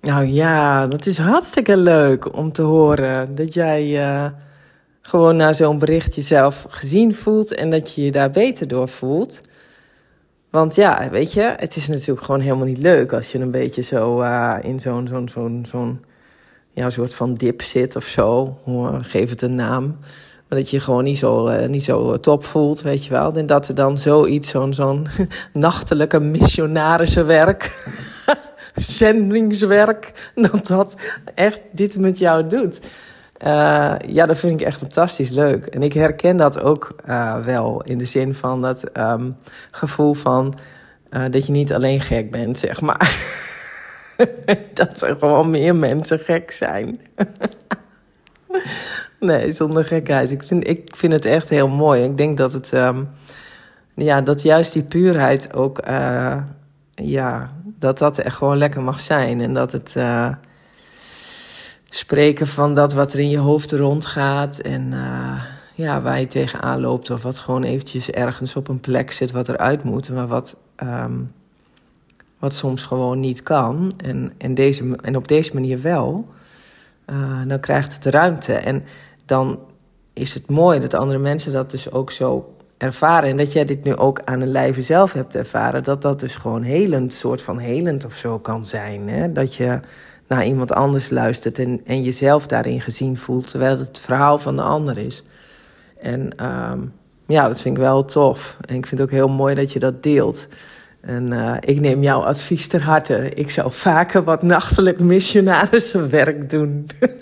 Nou ja, dat is hartstikke leuk om te horen. Dat jij uh, gewoon na zo'n bericht jezelf gezien voelt en dat je je daar beter door voelt. Want ja, weet je, het is natuurlijk gewoon helemaal niet leuk als je een beetje zo uh, in zo'n zo'n zo'n zo'n ja, soort van dip zit of zo. Geef het een naam. Maar dat je je gewoon niet zo, uh, niet zo top voelt, weet je wel. En dat er dan zoiets, zo'n zo'n nachtelijke missionarische zendingswerk, dat dat echt dit met jou doet. Uh, ja, dat vind ik echt fantastisch leuk. En ik herken dat ook uh, wel in de zin van dat um, gevoel van uh, dat je niet alleen gek bent, zeg maar. dat er gewoon meer mensen gek zijn. nee, zonder gekheid. Ik vind, ik vind het echt heel mooi. Ik denk dat het, um, ja, dat juist die puurheid ook, ja, dat dat echt gewoon lekker mag zijn. En dat het spreken van dat wat er in je hoofd rondgaat en uh, ja, waar je tegenaan loopt of wat gewoon eventjes ergens op een plek zit wat eruit moet, maar wat, um, wat soms gewoon niet kan en, en, deze, en op deze manier wel, uh, dan krijgt het ruimte. En dan is het mooi dat andere mensen dat dus ook zo ervaren en dat jij dit nu ook aan de lijve zelf hebt ervaren, dat dat dus gewoon helend, soort van helend of zo kan zijn. Hè? Dat je naar iemand anders luistert en, en jezelf daarin gezien voelt, terwijl het het verhaal van de ander is. En um, ja, dat vind ik wel tof. En ik vind het ook heel mooi dat je dat deelt. En uh, ik neem jouw advies ter harte. Ik zou vaker wat nachtelijk missionarische werk doen.